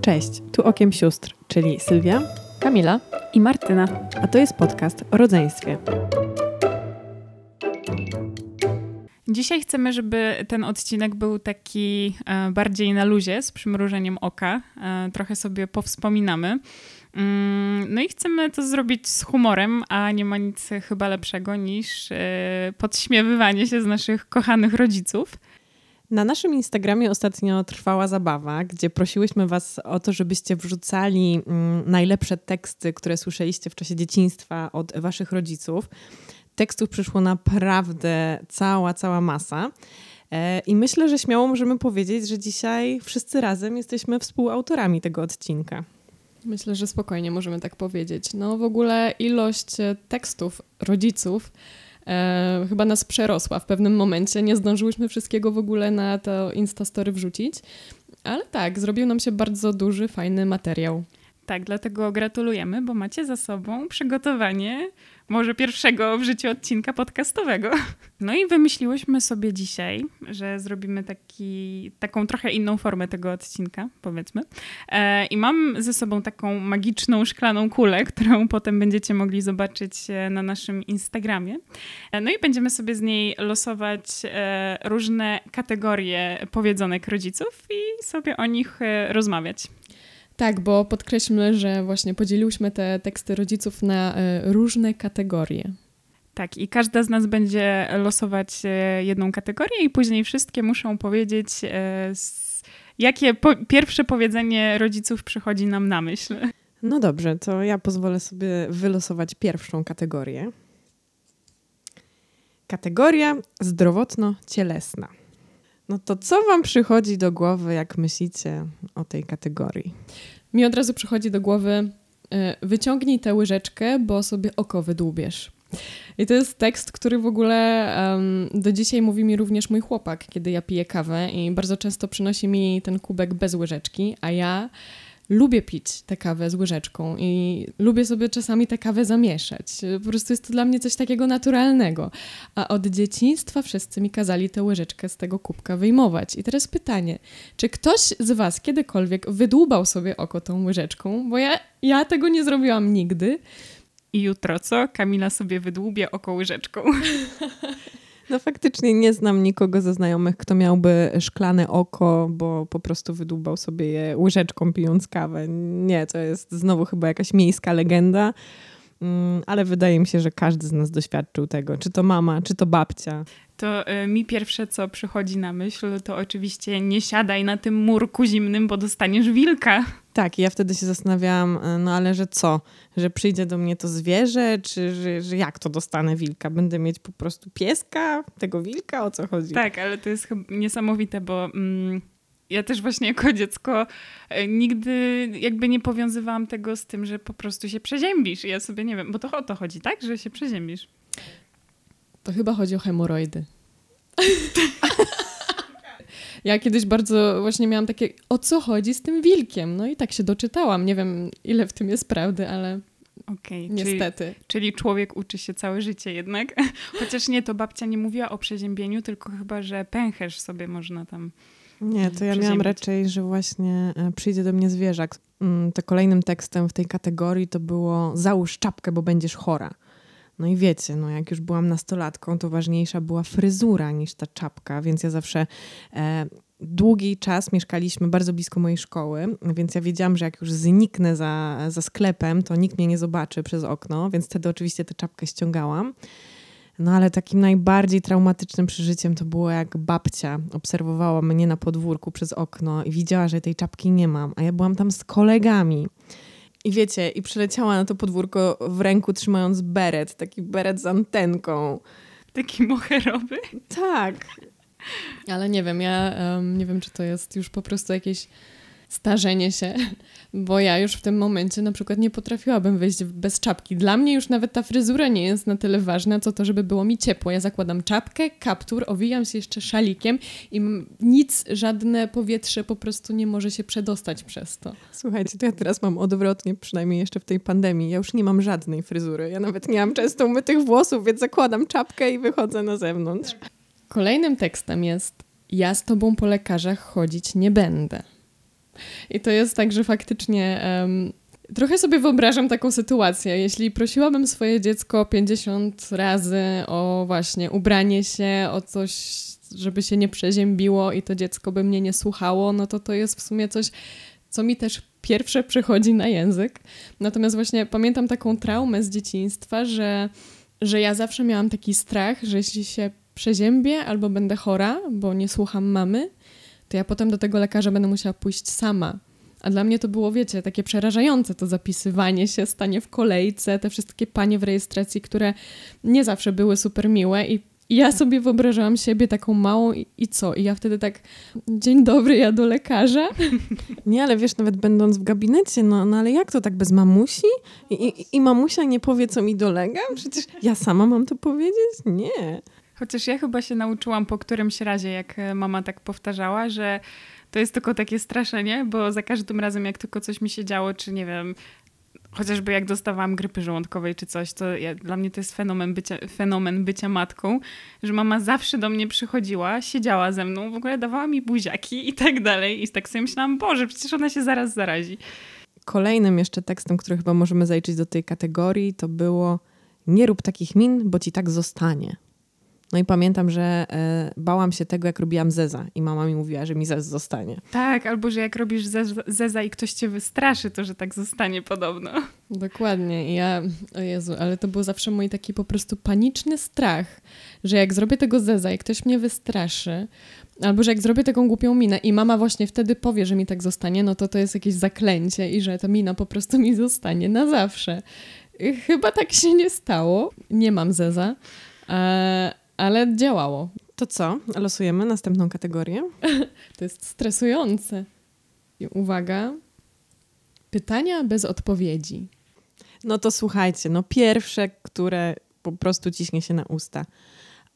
Cześć, tu Okiem Sióstr, czyli Sylwia, Kamila i Martyna. a to jest podcast o rodzeństwie. Dzisiaj chcemy, żeby ten odcinek był taki e, bardziej na luzie, z przymrużeniem oka. E, trochę sobie powspominamy. Mm, no i chcemy to zrobić z humorem, a nie ma nic chyba lepszego niż e, podśmiewywanie się z naszych kochanych rodziców. Na naszym Instagramie ostatnio trwała zabawa, gdzie prosiłyśmy Was o to, żebyście wrzucali mm, najlepsze teksty, które słyszeliście w czasie dzieciństwa od Waszych rodziców. Tekstów przyszło naprawdę cała, cała masa. E, I myślę, że śmiało możemy powiedzieć, że dzisiaj wszyscy razem jesteśmy współautorami tego odcinka. Myślę, że spokojnie możemy tak powiedzieć. No w ogóle ilość e, tekstów rodziców e, chyba nas przerosła w pewnym momencie. Nie zdążyłyśmy wszystkiego w ogóle na to Instastory wrzucić. Ale tak, zrobił nam się bardzo duży, fajny materiał. Tak, dlatego gratulujemy, bo macie za sobą przygotowanie może pierwszego w życiu odcinka podcastowego. No i wymyśliłyśmy sobie dzisiaj, że zrobimy taki, taką trochę inną formę tego odcinka, powiedzmy. E, I mam ze sobą taką magiczną szklaną kulę, którą potem będziecie mogli zobaczyć e, na naszym Instagramie. E, no i będziemy sobie z niej losować różne kategorie powiedzonek rodziców i sobie o nich rozmawiać. Tak, bo podkreślmy, że właśnie podzieliłyśmy te teksty rodziców na e, różne kategorie. Tak, i każda z nas będzie losować e, jedną kategorię, i później wszystkie muszą powiedzieć, e, jakie po pierwsze powiedzenie rodziców przychodzi nam na myśl. No dobrze, to ja pozwolę sobie wylosować pierwszą kategorię. Kategoria zdrowotno-cielesna. No to co wam przychodzi do głowy, jak myślicie o tej kategorii? Mi od razu przychodzi do głowy e, wyciągnij tę łyżeczkę, bo sobie oko wydłubiesz. I to jest tekst, który w ogóle em, do dzisiaj mówi mi również mój chłopak, kiedy ja piję kawę i bardzo często przynosi mi ten kubek bez łyżeczki, a ja lubię pić tę kawę z łyżeczką i lubię sobie czasami tę kawę zamieszać. Po prostu jest to dla mnie coś takiego naturalnego. A od dzieciństwa wszyscy mi kazali tę łyżeczkę z tego kubka wyjmować. I teraz pytanie, czy ktoś z Was kiedykolwiek wydłubał sobie oko tą łyżeczką? Bo ja, ja tego nie zrobiłam nigdy. I jutro co? Kamila sobie wydłubie oko łyżeczką. No faktycznie nie znam nikogo ze znajomych, kto miałby szklane oko, bo po prostu wydłubał sobie je łyżeczką pijąc kawę. Nie, to jest znowu chyba jakaś miejska legenda, ale wydaje mi się, że każdy z nas doświadczył tego. Czy to mama, czy to babcia. To y, mi pierwsze, co przychodzi na myśl, to oczywiście nie siadaj na tym murku zimnym, bo dostaniesz wilka. Tak, i ja wtedy się zastanawiałam, e, no ale że co? Że przyjdzie do mnie to zwierzę, czy że, że jak to dostanę wilka? Będę mieć po prostu pieska, tego wilka? O co chodzi? Tak, ale to jest niesamowite, bo mm, ja też właśnie jako dziecko e, nigdy jakby nie powiązywałam tego z tym, że po prostu się przeziębisz. I ja sobie nie wiem, bo to o to chodzi, tak? Że się przeziębisz. To chyba chodzi o hemoroidy. Ja kiedyś bardzo właśnie miałam takie, o co chodzi z tym wilkiem? No i tak się doczytałam. Nie wiem, ile w tym jest prawdy, ale czyli, niestety. czyli człowiek uczy się całe życie jednak. Chociaż nie, to babcia nie mówiła o przeziębieniu, tylko chyba, że pęcherz sobie można tam... Nie, to ja miałam raczej, że właśnie e, przyjdzie do mnie zwierzak. Mm, To kolejnym tekstem w tej kategorii to było załóż czapkę, bo będziesz chora. No i wiecie, no jak już byłam nastolatką, to ważniejsza była fryzura niż ta czapka, więc ja zawsze e, długi czas mieszkaliśmy bardzo blisko mojej szkoły, więc ja wiedziałam, że jak już zniknę za, za sklepem, to nikt mnie nie zobaczy przez okno, więc wtedy oczywiście tę czapkę ściągałam. No ale takim najbardziej traumatycznym przeżyciem to było jak babcia obserwowała mnie na podwórku przez okno i widziała, że tej czapki nie mam, a ja byłam tam z kolegami. I wiecie, i przyleciała na to podwórko w ręku trzymając beret, taki beret z antenką. Taki moherowy. Tak. Ale nie wiem, ja em, nie wiem, czy to jest już po prostu jakieś starzenie się, bo ja już w tym momencie na przykład nie potrafiłabym wyjść bez czapki. Dla mnie już nawet ta fryzura nie jest na tyle ważna, co to, żeby było mi ciepło. Ja zakładam czapkę, kaptur, owijam się jeszcze szalikiem i nic, żadne powietrze po prostu nie może się przedostać przez to. Słuchajcie, to ja teraz mam odwrotnie, przynajmniej jeszcze w tej pandemii. Ja już nie mam żadnej fryzury. Ja nawet nie mam często umytych włosów, więc zakładam czapkę i wychodzę na zewnątrz. Kolejnym tekstem jest ja z tobą po lekarzach chodzić nie będę. I to jest tak, że faktycznie um, trochę sobie wyobrażam taką sytuację. Jeśli prosiłabym swoje dziecko 50 razy o właśnie ubranie się, o coś, żeby się nie przeziębiło i to dziecko by mnie nie słuchało, no to to jest w sumie coś, co mi też pierwsze przychodzi na język. Natomiast właśnie pamiętam taką traumę z dzieciństwa, że, że ja zawsze miałam taki strach, że jeśli się przeziębię albo będę chora, bo nie słucham mamy, to ja potem do tego lekarza będę musiała pójść sama. A dla mnie to było, wiecie, takie przerażające to zapisywanie się, stanie w kolejce, te wszystkie panie w rejestracji, które nie zawsze były super miłe i i ja sobie wyobrażałam siebie taką małą i, i, co? I ja wtedy tak, dzień dobry, ja do lekarza. Nie, ale wiesz, nawet będąc w gabinecie, no, no ale jak to tak bez mamusi? I, i, I mamusia nie powie, co mi dolega? Przecież ja sama mam to powiedzieć? Nie. Chociaż ja chyba się nauczyłam po którymś razie, jak e, mama tak powtarzała, że to jest tylko takie straszenie, bo za każdym razem, jak tylko coś mi się działo, czy nie wiem, chociażby jak dostawałam grypy żołądkowej czy coś, to ja, dla mnie to jest fenomen bycia, fenomen bycia matką, że mama zawsze do mnie przychodziła, siedziała ze mną, w ogóle dawała mi buziaki i tak dalej. I tak sobie myślałam, Boże, przecież ona się zaraz zarazi. Kolejnym jeszcze tekstem, który chyba możemy zaliczyć do tej kategorii, to było nie rób takich min, bo ci tak zostanie. No i pamiętam, że e, bałam się tego, jak robiłam zeza i mama mi mówiła, że mi zez zostanie. Tak, albo że jak robisz zeza, zeza i ktoś cię wystraszy, to że tak zostanie podobno. Dokładnie. I ja, o Jezu, ale to był zawsze mój taki po prostu paniczny strach, że jak zrobię tego zeza i ktoś mnie wystraszy, albo że jak zrobię taką głupią minę i mama właśnie wtedy powie, że mi tak zostanie, no to to jest jakieś zaklęcie i że ta mina po prostu mi zostanie na zawsze. Chyba tak się nie stało. Nie mam zeza. E, ale działało. To co? Losujemy następną kategorię? to jest stresujące. I uwaga, pytania bez odpowiedzi. No to słuchajcie, no pierwsze, które po prostu ciśnie się na usta.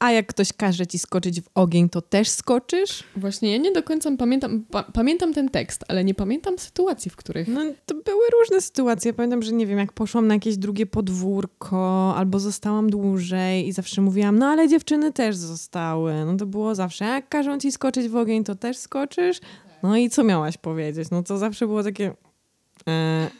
A jak ktoś każe ci skoczyć w ogień, to też skoczysz? Właśnie ja nie do końca pamiętam, pa pamiętam ten tekst, ale nie pamiętam sytuacji, w których... No to były różne sytuacje. Pamiętam, że nie wiem, jak poszłam na jakieś drugie podwórko albo zostałam dłużej i zawsze mówiłam, no ale dziewczyny też zostały. No to było zawsze, jak każą ci skoczyć w ogień, to też skoczysz? No i co miałaś powiedzieć? No to zawsze było takie... E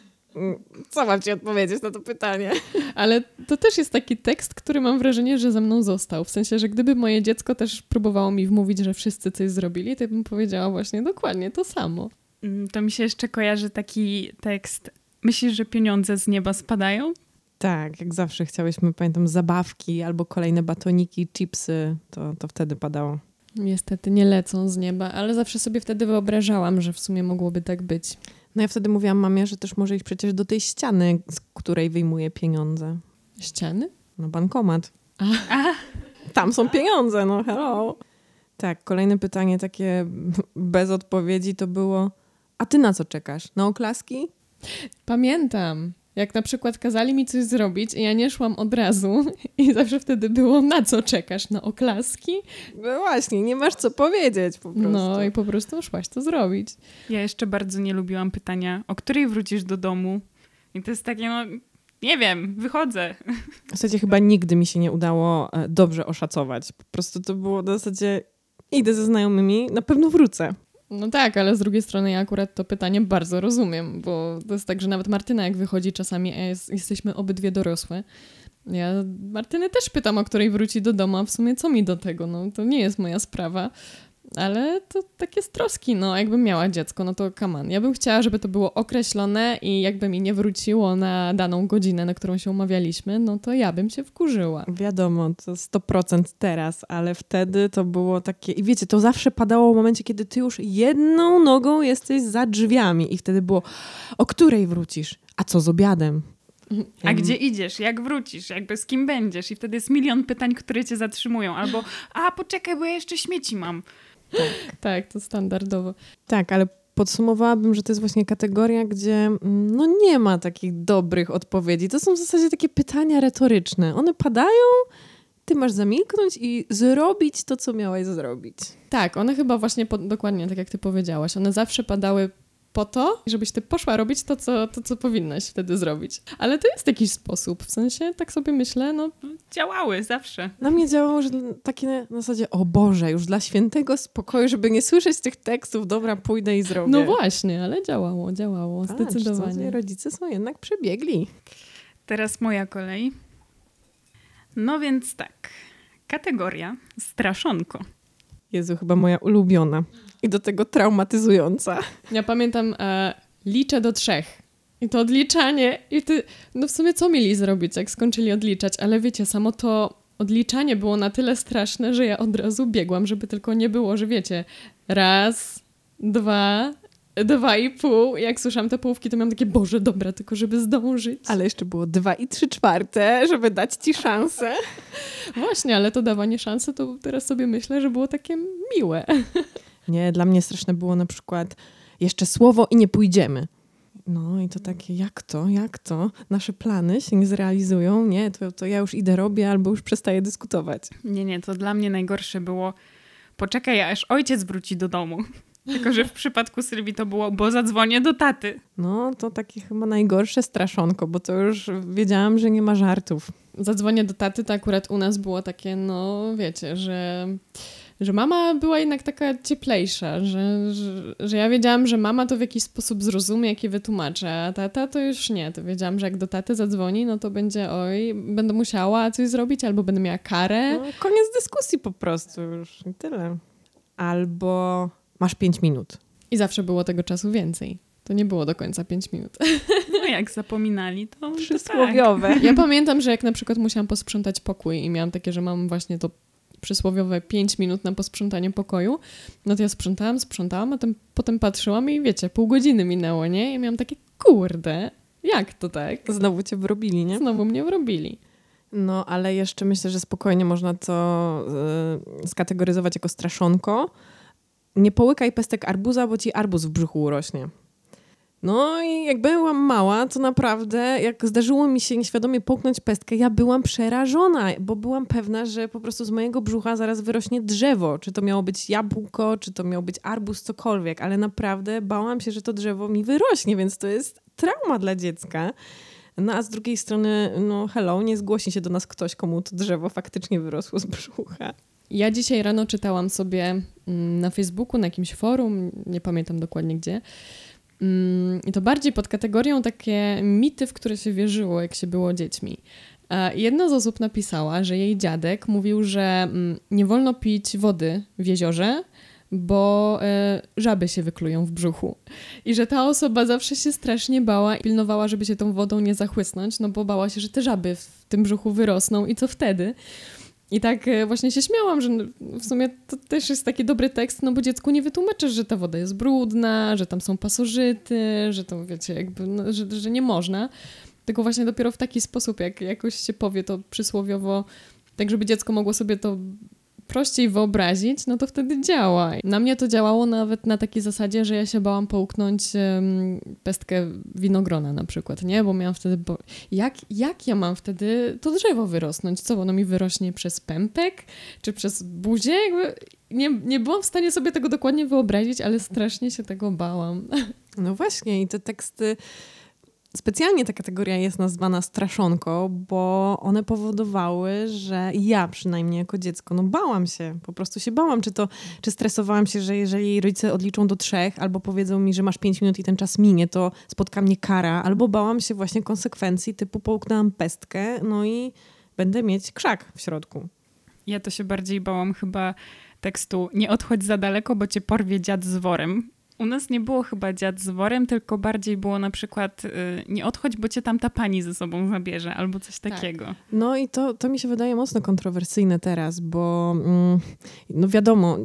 co mam ci odpowiedzieć na to pytanie? Ale to też jest taki tekst, który mam wrażenie, że ze mną został. W sensie, że gdyby moje dziecko też próbowało mi wmówić, że wszyscy coś zrobili, to bym powiedziała właśnie dokładnie to samo. Mm, to mi się jeszcze kojarzy taki tekst. Myślisz, że pieniądze z nieba spadają? Tak, jak zawsze chciałyśmy, pamiętam, zabawki albo kolejne batoniki, chipsy, to, to wtedy padało. Niestety nie lecą z nieba, ale zawsze sobie wtedy wyobrażałam, że w sumie mogłoby tak być. No ja wtedy mówiłam mamie, że też może iść przecież do tej ściany, z której wyjmuje pieniądze. Ściany? No bankomat. A. Tam są pieniądze, no hello. Tak, kolejne pytanie takie bez odpowiedzi to było, a ty na co czekasz? Na oklaski? Pamiętam. Jak na przykład kazali mi coś zrobić i ja nie szłam od razu i zawsze wtedy było, na co czekasz? Na oklaski? No właśnie, nie masz co powiedzieć po prostu. No i po prostu szłaś to zrobić. Ja jeszcze bardzo nie lubiłam pytania, o której wrócisz do domu? I to jest takie, no nie wiem, wychodzę. W zasadzie chyba nigdy mi się nie udało e, dobrze oszacować. Po prostu to było w zasadzie idę ze znajomymi, na pewno wrócę. No tak, ale z drugiej strony ja akurat to pytanie bardzo rozumiem, bo to jest tak, że nawet Martyna jak wychodzi czasami, jest, jesteśmy obydwie dorosłe, ja Martyny też pytam, o której wróci do domu, a w sumie co mi do tego? No to nie jest moja sprawa. Ale to takie troski, no jakbym miała dziecko, no to kaman. Ja bym chciała, żeby to było określone i jakby mi nie wróciło na daną godzinę, na którą się umawialiśmy, no to ja bym się wkurzyła. Wiadomo, to 100% teraz, ale wtedy to było takie... I wiecie, to zawsze padało w momencie, kiedy ty już jedną nogą jesteś za drzwiami i wtedy było, o której wrócisz? A co z obiadem? A gdzie idziesz? Jak wrócisz? Jakby z kim będziesz? I wtedy jest milion pytań, które cię zatrzymują. Albo, a poczekaj, bo ja jeszcze śmieci mam. Tak, tak, to standardowo. Tak, ale podsumowałabym, że to jest właśnie kategoria, gdzie mm, no nie ma takich dobrych odpowiedzi. To są w zasadzie takie pytania retoryczne. One padają, ty masz zamilknąć i zrobić to, co miałaś zrobić. Tak, one chyba właśnie po, dokładnie tak jak ty powiedziałaś. One zawsze padały po to, żebyś ty poszła robić to co, to, co powinnaś wtedy zrobić. Ale to jest jakiś sposób, w sensie tak sobie myślę, no... Działały zawsze. Na mnie działało, że takie na zasadzie, o Boże, już dla świętego spokoju, żeby nie słyszeć tych tekstów, dobra, pójdę i zrobię. No właśnie, ale działało, działało, A, zdecydowanie. Co, rodzice są jednak przebiegli. Teraz moja kolej. No więc tak. Kategoria straszonko. Jezu, chyba moja ulubiona. I do tego traumatyzująca. Ja pamiętam, e, liczę do trzech. I to odliczanie, i ty, no w sumie co mieli zrobić, jak skończyli odliczać, ale wiecie, samo to odliczanie było na tyle straszne, że ja od razu biegłam, żeby tylko nie było, że wiecie, raz, dwa, dwa i pół. Jak słyszałam te połówki, to miałam takie, Boże, dobra, tylko żeby zdążyć. Ale jeszcze było dwa i trzy czwarte, żeby dać ci szansę. Właśnie, ale to dawanie szansy, to teraz sobie myślę, że było takie miłe. Nie, dla mnie straszne było na przykład jeszcze słowo i nie pójdziemy. No i to takie, jak to, jak to? Nasze plany się nie zrealizują? Nie, to, to ja już idę robię albo już przestaję dyskutować. Nie, nie, to dla mnie najgorsze było poczekaj, aż ojciec wróci do domu. Tylko, że w przypadku Sylwii to było, bo zadzwonię do taty. No, to takie chyba najgorsze straszonko, bo to już wiedziałam, że nie ma żartów. Zadzwonię do taty, to akurat u nas było takie, no wiecie, że że mama była jednak taka cieplejsza, że, że, że, ja wiedziałam, że mama to w jakiś sposób zrozumie, jak je wytłumaczę, a tata to już nie. To wiedziałam, że jak do taty zadzwoni, no to będzie, oj, będę musiała coś zrobić, albo będę miała karę. No, koniec dyskusji po prostu już i tyle. Albo masz pięć minut. I zawsze było tego czasu więcej. To nie było do końca pięć minut. No jak zapominali, to przysłowiowe. Tak. Ja pamiętam, że jak na przykład musiałam posprzątać pokój i miałam takie, że mam właśnie to przysłowiowe 5 minut na posprzątanie pokoju, no to ja sprzątałam, sprzątałam, a ten, potem patrzyłam i wiecie, pół godziny minęło, nie? I miałam takie, kurde, jak to tak? Znowu cię wrobili, nie? Znowu mnie wrobili. No, ale jeszcze myślę, że spokojnie można to y, skategoryzować jako straszonko. Nie połykaj pestek arbuza, bo ci arbuz w brzuchu urośnie. No i jak byłam mała, to naprawdę, jak zdarzyło mi się nieświadomie połknąć pestkę, ja byłam przerażona, bo byłam pewna, że po prostu z mojego brzucha zaraz wyrośnie drzewo. Czy to miało być jabłko, czy to miał być arbuz, cokolwiek, ale naprawdę bałam się, że to drzewo mi wyrośnie, więc to jest trauma dla dziecka. No a z drugiej strony, no hello, nie zgłosi się do nas ktoś, komu to drzewo faktycznie wyrosło z brzucha. Ja dzisiaj rano czytałam sobie mm, na Facebooku, na jakimś forum, nie pamiętam dokładnie gdzie, I to bardziej pod kategorią takie mity, w które się wierzyło, jak się było dziećmi. Jedna z osób napisała, że jej dziadek mówił, że mm, nie wolno pić wody w jeziorze, bo e, żaby się wyklują w brzuchu. I że ta osoba zawsze się strasznie bała i pilnowała, żeby się tą wodą nie zachłysnąć, no bo bała się, że te żaby w tym brzuchu wyrosną i co wtedy? I tak e, właśnie się śmiałam, że w sumie to też jest taki dobry tekst, no bo dziecku nie wytłumaczysz, że ta woda jest brudna, że tam są pasożyty, że to wiecie, jakby, no, że, że nie można. Tylko właśnie dopiero w taki sposób, jak jakoś się powie to przysłowiowo, tak żeby dziecko mogło sobie to prościej wyobrazić, no to wtedy działa. Na mnie to działało nawet na takiej zasadzie, że ja się bałam połknąć um, pestkę winogrona na przykład, nie? Bo miałam wtedy... Bo... Jak, jak ja mam wtedy to drzewo wyrosnąć? Co, ono mi wyrośnie przez pępek? Czy przez buzię? Jakby nie, nie byłam w stanie sobie tego dokładnie wyobrazić, ale strasznie się tego bałam. No właśnie i te teksty Specjalnie ta kategoria jest nazwana straszonko, bo one powodowały, że ja przynajmniej jako dziecko, no bałam się, po prostu się bałam, czy to, czy stresowałam się, że jeżeli rodzice odliczą do trzech, albo powiedzą mi, że masz pięć minut i ten czas minie, to spotka mnie kara, albo bałam się właśnie konsekwencji, typu połknęłam pestkę, no i będę mieć krzak w środku. Ja to się bardziej bałam chyba tekstu nie odchodź za daleko, bo cię porwie dziad z worem. U nas nie było chyba dziad z worem, tylko bardziej było na przykład y, nie odchodź, bo cię tam ta pani ze sobą zabierze, albo coś tak. takiego. No i to, to mi się wydaje mocno kontrowersyjne teraz, bo mm, no wiadomo,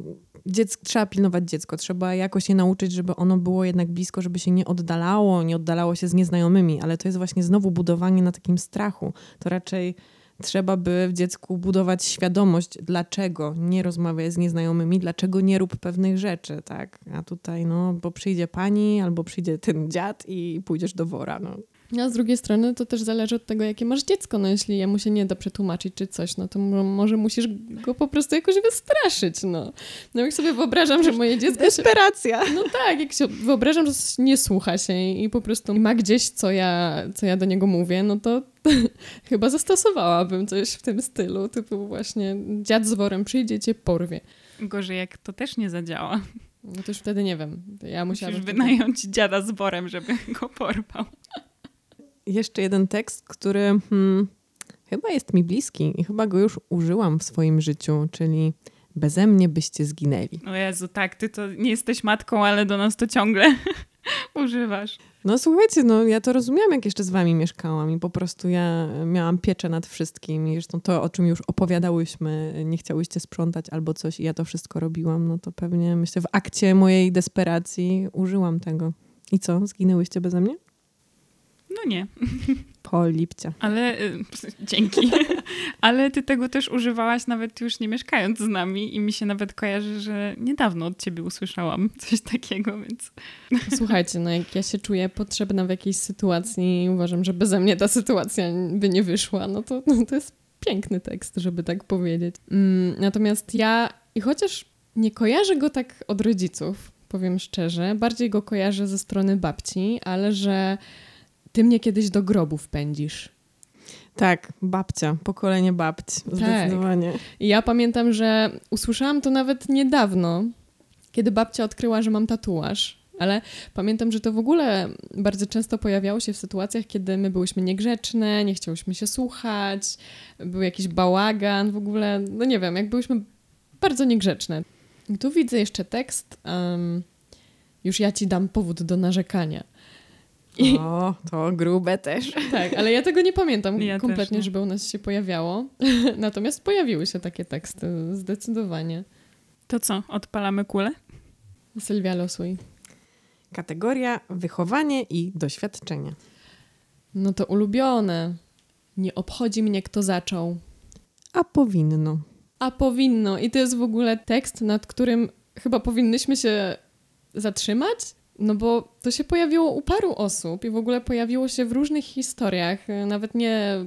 dziecko, trzeba pilnować dziecko, trzeba jakoś je nauczyć, żeby ono było jednak blisko, żeby się nie oddalało, nie oddalało się z nieznajomymi, ale to jest właśnie znowu budowanie na takim strachu. To raczej trzeba by w dziecku budować świadomość, dlaczego nie rozmawiaj z nieznajomymi, dlaczego nie rób pewnych rzeczy, tak? A tutaj, no, bo przyjdzie pani albo przyjdzie ten dziad i pójdziesz do wora, no. A z drugiej strony to też zależy od tego, jakie masz dziecko. No jeśli jemu się nie da przetłumaczyć czy coś, no to może musisz go po prostu jakoś wystraszyć, no. No jak sobie wyobrażam, że moje dziecko Desperacja. Się, no tak, jak się wyobrażam, że nie słucha się i po prostu ma gdzieś, co ja, co ja do niego mówię, no to chyba zastosowałabym coś w tym stylu, typu właśnie dziad z worem przyjdzie, cię porwie. Gorzej, jak to też nie zadziała. No to już wtedy nie wiem. Ja musiałam Musisz wynająć dziada z worem, żeby go porwał. Jeszcze jeden tekst, który hmm, chyba jest mi bliski i chyba go już użyłam w swoim życiu, czyli beze mnie byście zginęli. O Jezu, tak, ty to nie jesteś matką, ale do nas to ciągle używasz. No słuchajcie, no ja to rozumiałam, jak jeszcze z wami mieszkałam i po prostu ja miałam pieczę nad wszystkim i zresztą to, o czym już opowiadałyśmy, nie chciałyście sprzątać albo coś i ja to wszystko robiłam, no to pewnie myślę w akcie mojej desperacji użyłam tego. I co, zginęłyście beze mnie? No nie. Polipcia. Ale y, dzięki. Ale ty tego też używałaś nawet już nie mieszkając z nami i mi się nawet kojarzy, że niedawno od ciebie usłyszałam coś takiego, więc... Słuchajcie, no jak ja się czuję potrzebna w jakiejś sytuacji i uważam, że beze mnie ta sytuacja by nie wyszła, no to, no to jest piękny tekst, żeby tak powiedzieć. Mm, natomiast ja, i chociaż nie kojarzę go tak od rodziców, powiem szczerze, bardziej go kojarzę ze strony babci, ale że ty mnie kiedyś do grobu wpędzisz. Tak, babcia, pokolenie babci, tak. zdecydowanie. I ja pamiętam, że usłyszałam to nawet niedawno, kiedy babcia odkryła, że mam tatuaż. Ale pamiętam, że to w ogóle bardzo często pojawiało się w sytuacjach, kiedy my byłyśmy niegrzeczne, nie chciałyśmy się słuchać, był jakiś bałagan, w ogóle, no nie wiem, jak byłyśmy bardzo niegrzeczne. I tu widzę jeszcze tekst, um, już ja ci dam powód do narzekania. I... O, to grube też. Tak, ale ja tego nie pamiętam ja kompletnie, nie. żeby u nas się pojawiało. Natomiast pojawiły się takie teksty, zdecydowanie. To co, odpalamy kulę? Sylwia, losuj. Kategoria wychowanie i doświadczenie. No to ulubione. Nie obchodzi mnie, kto zaczął. A powinno. A powinno. I to jest w ogóle tekst, nad którym chyba powinnyśmy się zatrzymać no bo to się pojawiło u paru osób i w ogóle pojawiło się w różnych historiach, e, nawet nie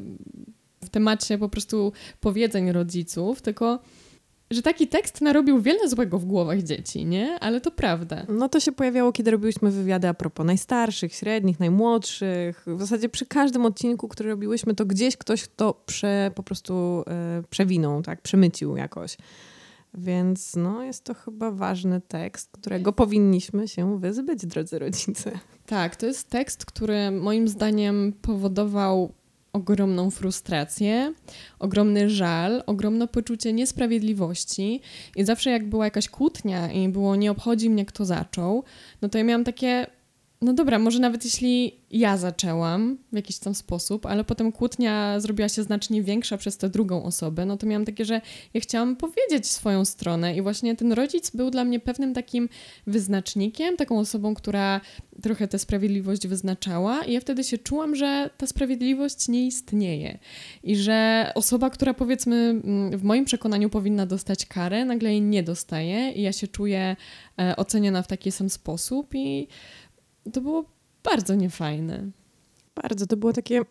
w temacie po prostu powiedzeń rodziców, tylko że taki tekst narobił wiele złego w głowach dzieci, nie? Ale to prawda. No to się pojawiało, kiedy robiłyśmy wywiady a propos najstarszych, średnich, najmłodszych. W zasadzie przy każdym odcinku, który robiłyśmy, to gdzieś ktoś to prze, po prostu e, przewinął, tak? Przemycił jakoś. Więc no, jest to chyba ważny tekst, którego powinniśmy się wyzbyć, drodzy rodzice. Tak, to jest tekst, który moim zdaniem powodował ogromną frustrację, ogromny żal, ogromne poczucie niesprawiedliwości. I zawsze jak była jakaś kłótnia i było nie obchodzi mnie, kto zaczął, no to ja miałam takie no dobra, może nawet jeśli ja zaczęłam w jakiś tam sposób, ale potem kłótnia zrobiła się znacznie większa przez tę drugą osobę, no to miałam takie, że ja chciałam powiedzieć swoją stronę i właśnie ten rodzic był dla mnie pewnym takim wyznacznikiem, taką osobą, która trochę tę sprawiedliwość wyznaczała i ja wtedy się czułam, że ta sprawiedliwość nie istnieje i że osoba, która powiedzmy mm, w moim przekonaniu powinna dostać karę, nagle jej nie dostaje i ja się czuję e, oceniona w taki sam sposób i to było bardzo niefajne. Bardzo, to było takie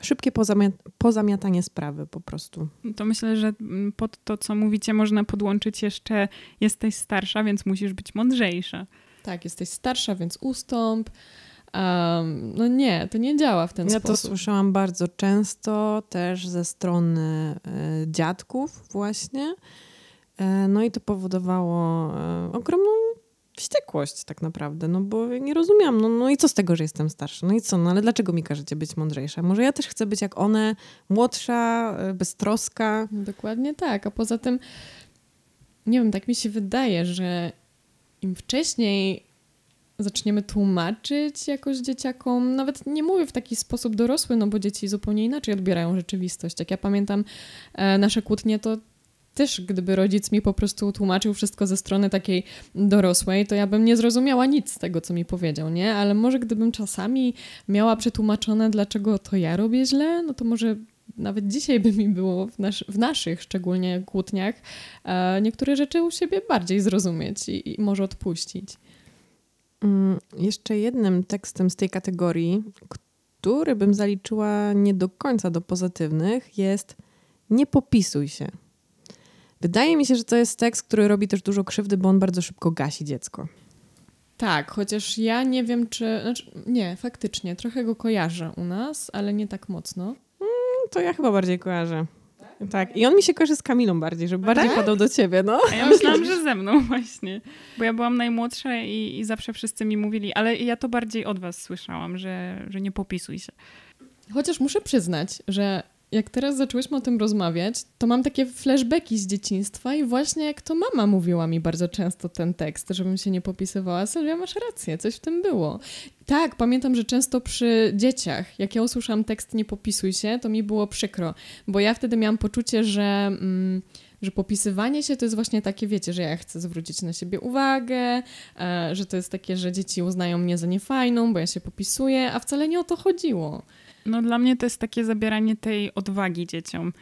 szybkie pozamiat pozamiatanie sprawy po prostu. To myślę, że pod to, co mówicie, można podłączyć jeszcze jesteś starsza, więc musisz być mądrzejsza. Tak, jesteś starsza, więc ustąp. Um, no nie, to nie działa w ten ja sposób. Ja to słyszałam bardzo często też ze strony y, dziadków właśnie. Y, no i to powodowało y, ogromną wściekłość tak naprawdę, no bo nie rozumiałam, no, no i co z tego, że jestem starsza, no i co, no ale dlaczego mi każecie być mądrzejsza? Może ja też chcę być jak one, młodsza, e, beztroska. Dokładnie tak, a poza tym, nie wiem, tak mi się wydaje, że im wcześniej zaczniemy tłumaczyć jakoś dzieciakom, nawet nie mówię w taki sposób dorosły, no bo dzieci zupełnie inaczej odbierają rzeczywistość. Jak ja pamiętam e, nasze kłótnie, to też gdyby rodzic mi po prostu tłumaczył wszystko ze strony takiej dorosłej, to ja bym nie zrozumiała nic z tego, co mi powiedział, nie? Ale może gdybym czasami miała przetłumaczone, dlaczego to ja robię źle, no to może nawet dzisiaj by mi było w, nas w naszych szczególnie kłótniach e, niektóre rzeczy u siebie bardziej zrozumieć i, i może odpuścić. Mm, jeszcze jednym tekstem z tej kategorii, który bym zaliczyła nie do końca do pozytywnych, jest nie popisuj się. Wydaje mi się, że to jest tekst, który robi też dużo krzywdy, bo on bardzo szybko gasi dziecko. Tak, chociaż ja nie wiem, czy. Znaczy, nie, faktycznie, trochę go kojarzę u nas, ale nie tak mocno. Mm, to ja chyba bardziej kojarzę. Tak, i on mi się kojarzy z Kamilą bardziej, żeby bardziej tak? padał do ciebie, no. A ja myślałam, że ze mną właśnie, bo ja byłam najmłodsza i, i zawsze wszyscy mi mówili, ale ja to bardziej od was słyszałam, że, że nie popisuj się. Chociaż muszę przyznać, że jak teraz zaczęłyśmy o tym rozmawiać, to mam takie flashbacki z dzieciństwa i właśnie jak to mama mówiła mi bardzo często ten tekst, żebym się nie popisywała. Sylwia, masz rację, coś w tym było. Tak, pamiętam, że często przy dzieciach, jak ja usłyszałam tekst nie popisuj się, to mi było przykro, bo ja wtedy miałam poczucie, że... Mm, że popisywanie się to jest właśnie takie, wiecie, że ja chcę zwrócić na siebie uwagę, e, że to jest takie, że dzieci uznają mnie za niefajną, bo ja się popisuję, a wcale nie o to chodziło. No dla mnie to jest takie zabieranie tej odwagi dzieciom.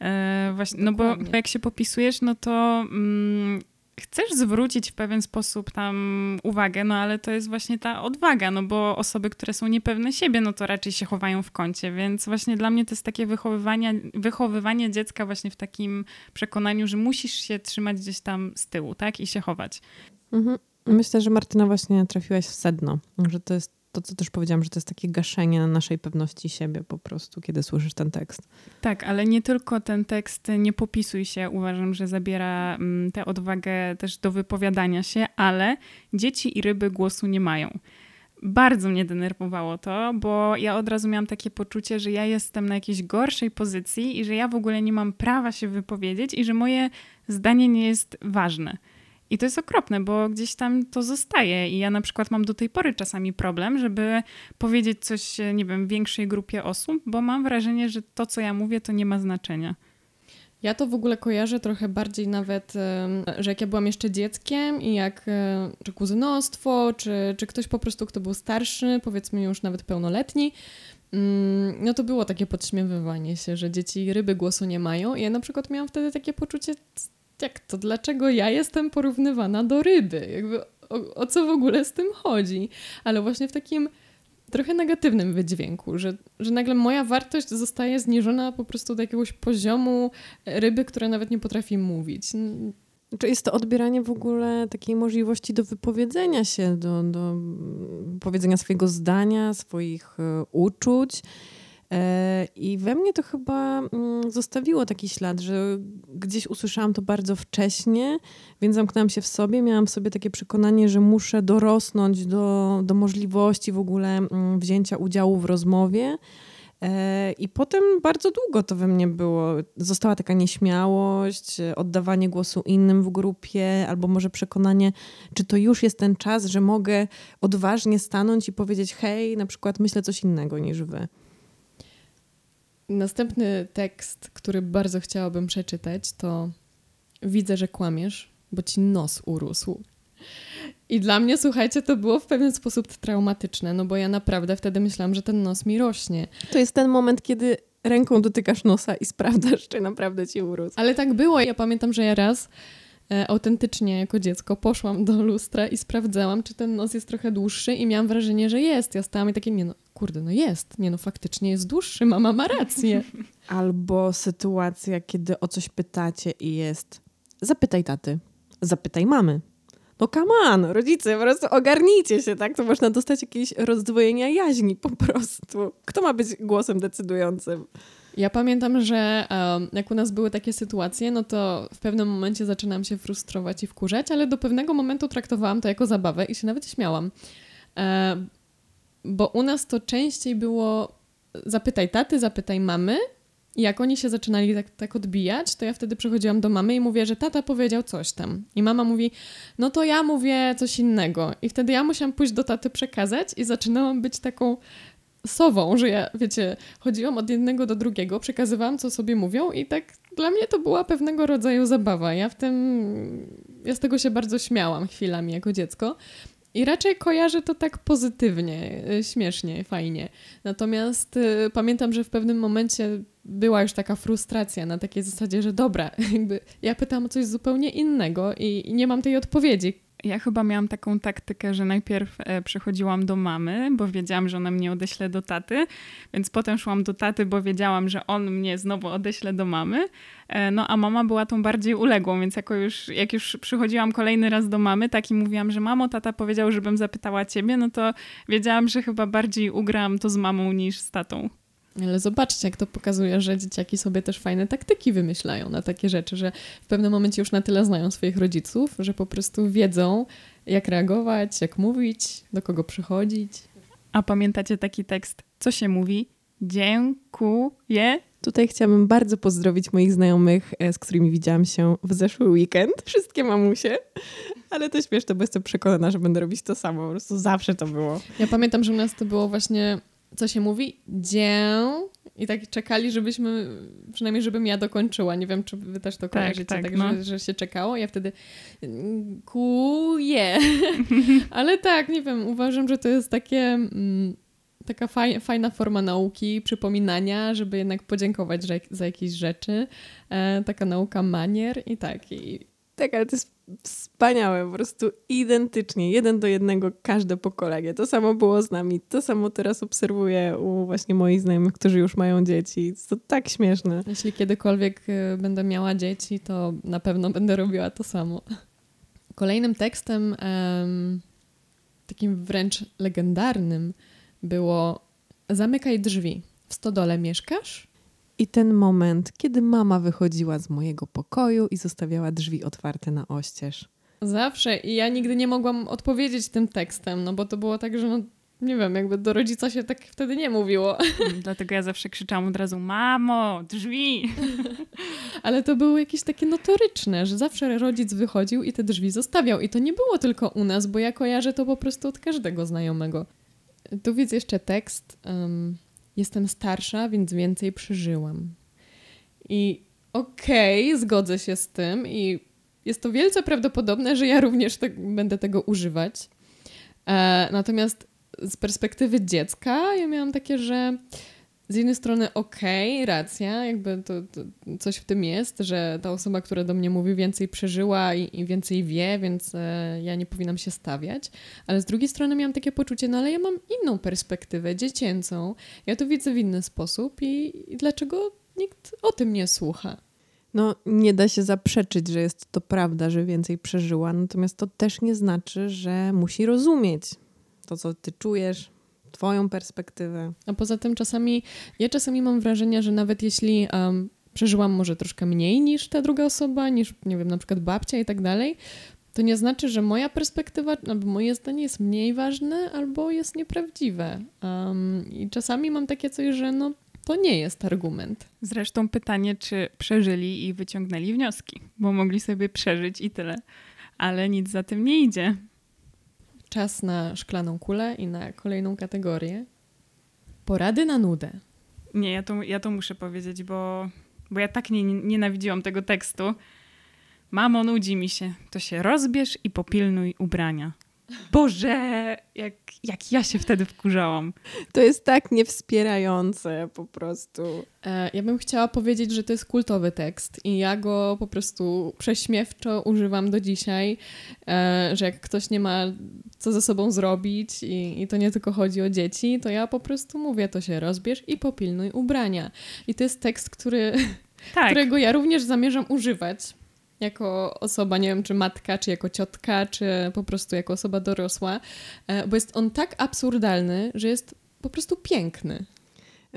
E, właśnie, no bo jak się popisujesz, no to mm, chcesz zwrócić w pewien sposób tam uwagę, no ale to jest właśnie ta odwaga, no bo osoby, które są niepewne siebie, no to raczej się chowają w kącie, więc właśnie dla mnie to jest takie wychowywanie, wychowywanie dziecka właśnie w takim przekonaniu, że musisz się trzymać gdzieś tam z tyłu, tak? I się chować. Mhm. Myślę, że Martyna właśnie trafiłaś w sedno, że to jest to, co też powiedziałam, że to jest takie gaszenie naszej pewności siebie po prostu, kiedy słyszysz ten tekst. Tak, ale nie tylko ten tekst Nie popisuj się, uważam, że zabiera mm, tę odwagę też do wypowiadania się, ale dzieci i ryby głosu nie mają. Bardzo mnie denerwowało to, bo ja od razu miałam takie poczucie, że ja jestem na jakiejś gorszej pozycji i że ja w ogóle nie mam prawa się wypowiedzieć i że moje zdanie nie jest ważne. I to jest okropne, bo gdzieś tam to zostaje. I ja na przykład mam do tej pory czasami problem, żeby powiedzieć coś, nie wiem, większej grupie osób, bo mam wrażenie, że to, co ja mówię, to nie ma znaczenia. Ja to w ogóle kojarzę trochę bardziej nawet, że jak ja byłam jeszcze dzieckiem i jak e, czy kuzynostwo, czy, czy ktoś po prostu, kto był starszy, powiedzmy już nawet pełnoletni, mm, no to było takie podśmiewywanie się, że dzieci ryby głosu nie mają. I ja na przykład miałam wtedy takie poczucie, jak to, dlaczego ja jestem porównywana do ryby? Jakby o, o, co w ogóle z tym chodzi? Ale właśnie w takim trochę negatywnym wydźwięku, że, że nagle moja wartość zostaje zniżona po prostu do jakiegoś poziomu ryby, która nawet nie potrafi mówić. Czy jest to odbieranie w ogóle takiej możliwości do wypowiedzenia się, do, do powiedzenia swojego zdania, swoich e, uczuć? E, I we mnie to chyba mm, zostawiło taki ślad, że gdzieś usłyszałam to bardzo wcześnie, więc zamknęłam się w sobie. Miałam w sobie takie przekonanie, że muszę dorosnąć do, do możliwości w ogóle mm, wzięcia udziału w rozmowie. E, I potem bardzo długo to we mnie było. Została taka nieśmiałość, oddawanie głosu innym w grupie, albo może przekonanie, czy to już jest ten czas, że mogę odważnie stanąć i powiedzieć: Hej, na przykład myślę coś innego niż wy. Następny tekst, który bardzo chciałabym przeczytać, to Widzę, że kłamiesz, bo ci nos urósł. I dla mnie, słuchajcie, to było w pewien sposób traumatyczne, no bo ja naprawdę wtedy myślałam, że ten nos mi rośnie. To jest ten moment, kiedy ręką dotykasz nosa i sprawdzasz, czy naprawdę ci urósł. Ale tak było. Ja pamiętam, że ja raz autentycznie jako dziecko poszłam do lustra i sprawdzałam, czy ten nos jest trochę dłuższy i miałam wrażenie, że jest. Ja stałam i takie, nie no, kurde, no jest, nie no faktycznie jest dłuższy, mama ma rację. Albo sytuacja, kiedy o coś pytacie i jest zapytaj taty, zapytaj mamy. No come on, rodzice, po prostu ogarnijcie się, tak? To można dostać jakieś rozdwojenia jaźni po prostu. Kto ma być głosem decydującym? Ja pamiętam, że um, jak u nas były takie sytuacje, no to w pewnym momencie zaczynam się frustrować i wkurzać, ale do pewnego momentu traktowałam to jako zabawę i się nawet śmiałam. E, bo u nas to częściej było zapytaj taty, zapytaj mamy. I jak oni się zaczynali tak, tak odbijać, to ja wtedy przychodziłam do mamy i mówię, że tata powiedział coś tam. I mama mówi, no to ja mówię coś innego. I wtedy ja musiałam pójść do taty przekazać i zaczynałam być taką sową, że ja, wiecie, chodziłam od jednego do drugiego, przekazywałam, co sobie mówią i tak dla mnie to była pewnego rodzaju zabawa. Ja w tym, ja z tego się bardzo śmiałam chwilami jako dziecko. I raczej kojarzę to tak pozytywnie, y, śmiesznie, fajnie. Natomiast y, pamiętam, że w pewnym momencie była już taka frustracja na takiej zasadzie, że dobra, jakby ja pytam o coś zupełnie innego i, i nie mam tej odpowiedzi. Ja chyba miałam taką taktykę, że najpierw e, przychodziłam do mamy, bo wiedziałam, że ona mnie odeśle do taty, więc potem szłam do taty, bo wiedziałam, że on mnie znowu odeśle do mamy. E, no a mama była tą bardziej uległą, więc jako już, jak już przychodziłam kolejny raz do mamy, tak i mówiłam, że mamo, tata powiedział, żebym zapytała ciebie, no to wiedziałam, że chyba bardziej ugram to z mamą niż z tatą. Ale zobaczcie, jak to pokazuje, że dzieciaki sobie też fajne taktyki wymyślają na takie rzeczy, że w pewnym momencie już na tyle znają swoich rodziców, że po prostu wiedzą, jak reagować, jak mówić, do kogo przychodzić. A pamiętacie taki tekst? Co się mówi? Dziękuję. Tutaj chciałabym bardzo pozdrowić moich znajomych, e, z którymi widziałam się w zeszły weekend. Wszystkie mamusie. Ale to śmieszne, bo jestem przekonana, że będę robić to samo. Po prostu zawsze to było. Ja pamiętam, że u nas to było właśnie co się mówi? Dzię. I tak czekali, żebyśmy, przynajmniej żebym ja dokończyła. Nie wiem, czy wy też to tak, kojarzycie, tak, tak no. że, że, się czekało. Ja wtedy kuje. Ale tak, nie wiem, uważam, że to jest takie... Mm, taka faj, fajna forma nauki, przypominania, żeby jednak podziękować za, za jakieś rzeczy. E, taka nauka manier i tak. I... Tak, ale to jest wspaniałe, po prostu identycznie, jeden do jednego każde pokolenie. To samo było z nami, to samo teraz obserwuję u właśnie moich znajomych, którzy już mają dzieci. To tak śmieszne. Jeśli kiedykolwiek y, będę miała dzieci, to na pewno będę robiła to samo. Kolejnym tekstem, takim wręcz legendarnym, było Zamykaj drzwi. W stodole mieszkasz? I ten moment, kiedy mama wychodziła z mojego pokoju i zostawiała drzwi otwarte na oścież. Zawsze. I ja nigdy nie mogłam odpowiedzieć tym tekstem, no bo to było tak, że no, nie wiem, jakby do rodzica się tak wtedy nie mówiło. Dlatego ja zawsze krzyczałam od razu, mamo, drzwi! Ale to było jakieś takie notoryczne, że zawsze rodzic wychodził i te drzwi zostawiał. I to nie było tylko u nas, bo ja kojarzę to po prostu od każdego znajomego. Tu widzę jeszcze tekst. Um, Jestem starsza, więc więcej przeżyłam. I okej, okay, zgodzę się z tym i jest to wielce prawdopodobne, że ja również te, będę tego używać. E, natomiast z perspektywy dziecka ja miałam takie, że z jednej strony okej, okay, racja, jakby to, to, coś w tym jest, że ta osoba, która do mnie mówi, więcej przeżyła i, i więcej wie, więc e, ja nie powinnam się stawiać. Ale z drugiej strony miałam takie poczucie, no ale ja mam inną perspektywę, dziecięcą. Ja to widzę w inny sposób i, i dlaczego nikt o tym nie słucha? No, nie da się zaprzeczyć, że jest to prawda, że więcej przeżyła, natomiast to też nie znaczy, że musi rozumieć to, co ty czujesz, Twoją perspektywę. A poza tym czasami, ja czasami mam wrażenie, że nawet jeśli um, przeżyłam może troszkę mniej niż ta druga osoba, niż, nie wiem, na przykład babcia i tak dalej, to nie znaczy, że moja perspektywa albo moje zdanie jest mniej ważne albo jest nieprawdziwe. Um, I czasami mam takie coś, że no, to nie jest argument. Zresztą pytanie, czy przeżyli i wyciągnęli wnioski, bo mogli sobie przeżyć i tyle. Ale nic za tym nie idzie. Czas na szklaną kulę i na kolejną kategorię. Porady na nudę. Nie, ja to, ja to muszę powiedzieć, bo, bo ja tak nie, nienawidziłam tego tekstu. Mamo, nudzi mi się. To się rozbierz i popilnuj ubrania. Boże, jak, jak ja się wtedy wkurzałam. To jest tak niewspierające po prostu. E, ja bym chciała powiedzieć, że to jest kultowy tekst i ja go po prostu prześmiewczo używam do dzisiaj, e, że jak ktoś nie ma co ze sobą zrobić i, i to nie tylko chodzi o dzieci, to ja po prostu mówię, to się rozbierz i popilnuj ubrania. I to jest tekst, który, tak. którego ja również zamierzam używać jako osoba, nie wiem, czy matka, czy jako ciotka, czy po prostu jako osoba dorosła, e, bo jest on tak absurdalny, że jest po prostu piękny.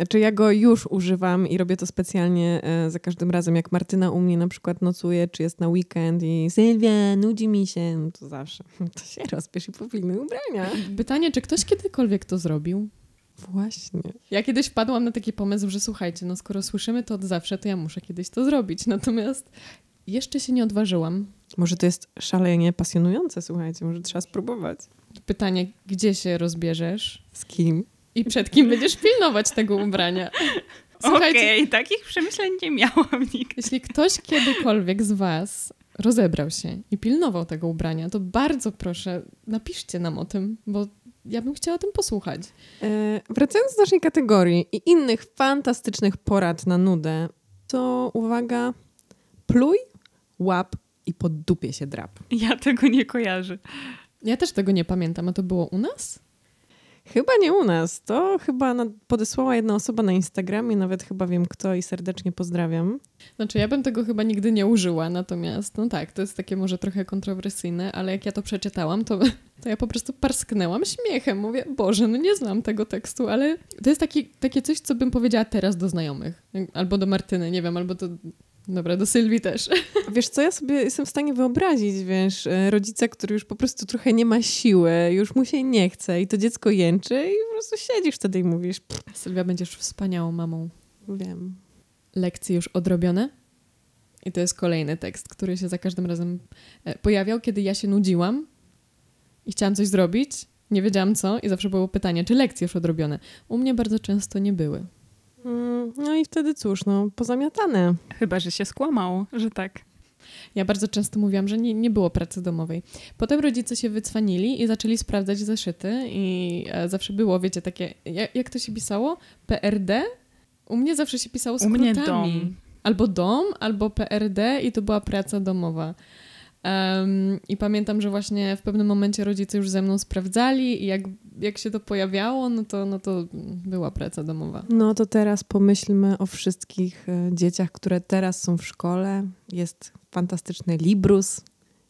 Czy ja go już używam i robię to specjalnie e, za każdym razem, jak Martyna u mnie na przykład nocuje, czy jest na weekend i Sylwia, nudzi mi się, no to zawsze to się rozpiesz i popilnuj ubrania. Pytanie, czy ktoś kiedykolwiek to zrobił? Właśnie. Ja kiedyś wpadłam na taki pomysł, że słuchajcie, no skoro słyszymy to od zawsze, to ja muszę kiedyś to zrobić. Natomiast jeszcze się nie odważyłam. Może to jest szalenie pasjonujące, słuchajcie, może trzeba spróbować. Pytanie, gdzie się rozbierzesz? Z kim? I przed kim będziesz pilnować tego ubrania? Okej, okay, takich przemyśleń nie miałam nigdy. Jeśli ktoś kiedykolwiek z was rozebrał się i pilnował tego ubrania, to bardzo proszę, napiszcie nam o tym, bo ja bym chciała o tym posłuchać. E, wracając do naszej kategorii i innych fantastycznych porad na nudę, to uwaga, pluj, łap i pod dupie się drap. Ja tego nie kojarzę. Ja też tego nie pamiętam, a to było u nas? Chyba nie u nas. To chyba podesłała jedna osoba na Instagramie, nawet chyba wiem kto i serdecznie pozdrawiam. Znaczy, ja bym tego chyba nigdy nie użyła, natomiast, no tak, to jest takie może trochę kontrowersyjne, ale jak ja to przeczytałam, to, to ja po prostu parsknęłam śmiechem. Mówię, Boże, no nie znam tego tekstu, ale to jest taki, takie coś, co bym powiedziała teraz do znajomych. Albo do Martyny, nie wiem, albo do Dobra, do Sylwii też. Wiesz co, ja sobie jestem w stanie wyobrazić, wiesz, e, rodzica, który już po prostu trochę nie ma siły, już mu się nie chce i to dziecko jęczy i po prostu siedzisz wtedy i mówisz... Pff. Sylwia, będziesz wspaniałą mamą. Wiem. Lekcje już odrobione? I to jest kolejny tekst, który się za każdym razem e, pojawiał, kiedy ja się nudziłam i chciałam coś zrobić, nie wiedziałam co i zawsze było pytanie, czy lekcje już odrobione. U mnie bardzo często nie były. Mm, no i wtedy cóż, no, pozamiatane. Chyba, że się skłamało, że tak. Ja bardzo często mówiłam, że nie, nie było pracy domowej. Potem rodzice się wycwanili i zaczęli sprawdzać zeszyty i e, zawsze było, wiecie, takie, jak, jak to się pisało? PRD? U mnie zawsze się pisało skrótami. U mnie dom. Albo dom, albo PRD i to była praca domowa. Um, I pamiętam, że właśnie w pewnym momencie rodzice już ze mną sprawdzali i jak, jak się to pojawiało, no to, no to była praca domowa. No to teraz pomyślmy o wszystkich e, dzieciach, które teraz są w szkole. Jest fantastyczny Librus